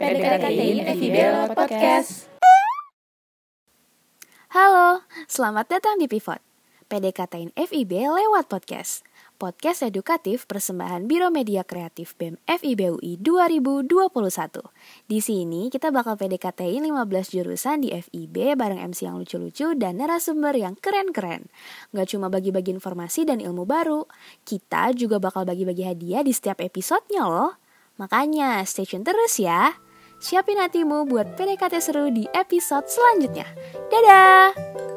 PDKTin FIBL Podcast. Halo, selamat datang di Pivot. PDKTin FIB lewat podcast. Podcast edukatif persembahan Biro Media Kreatif BEM FIB UI 2021. Di sini kita bakal PDKTin 15 jurusan di FIB bareng MC yang lucu-lucu dan narasumber yang keren-keren. Gak cuma bagi-bagi informasi dan ilmu baru, kita juga bakal bagi-bagi hadiah di setiap episodenya loh. Makanya stay tune terus ya. Siapin hatimu buat PDKT seru di episode selanjutnya. Dadah!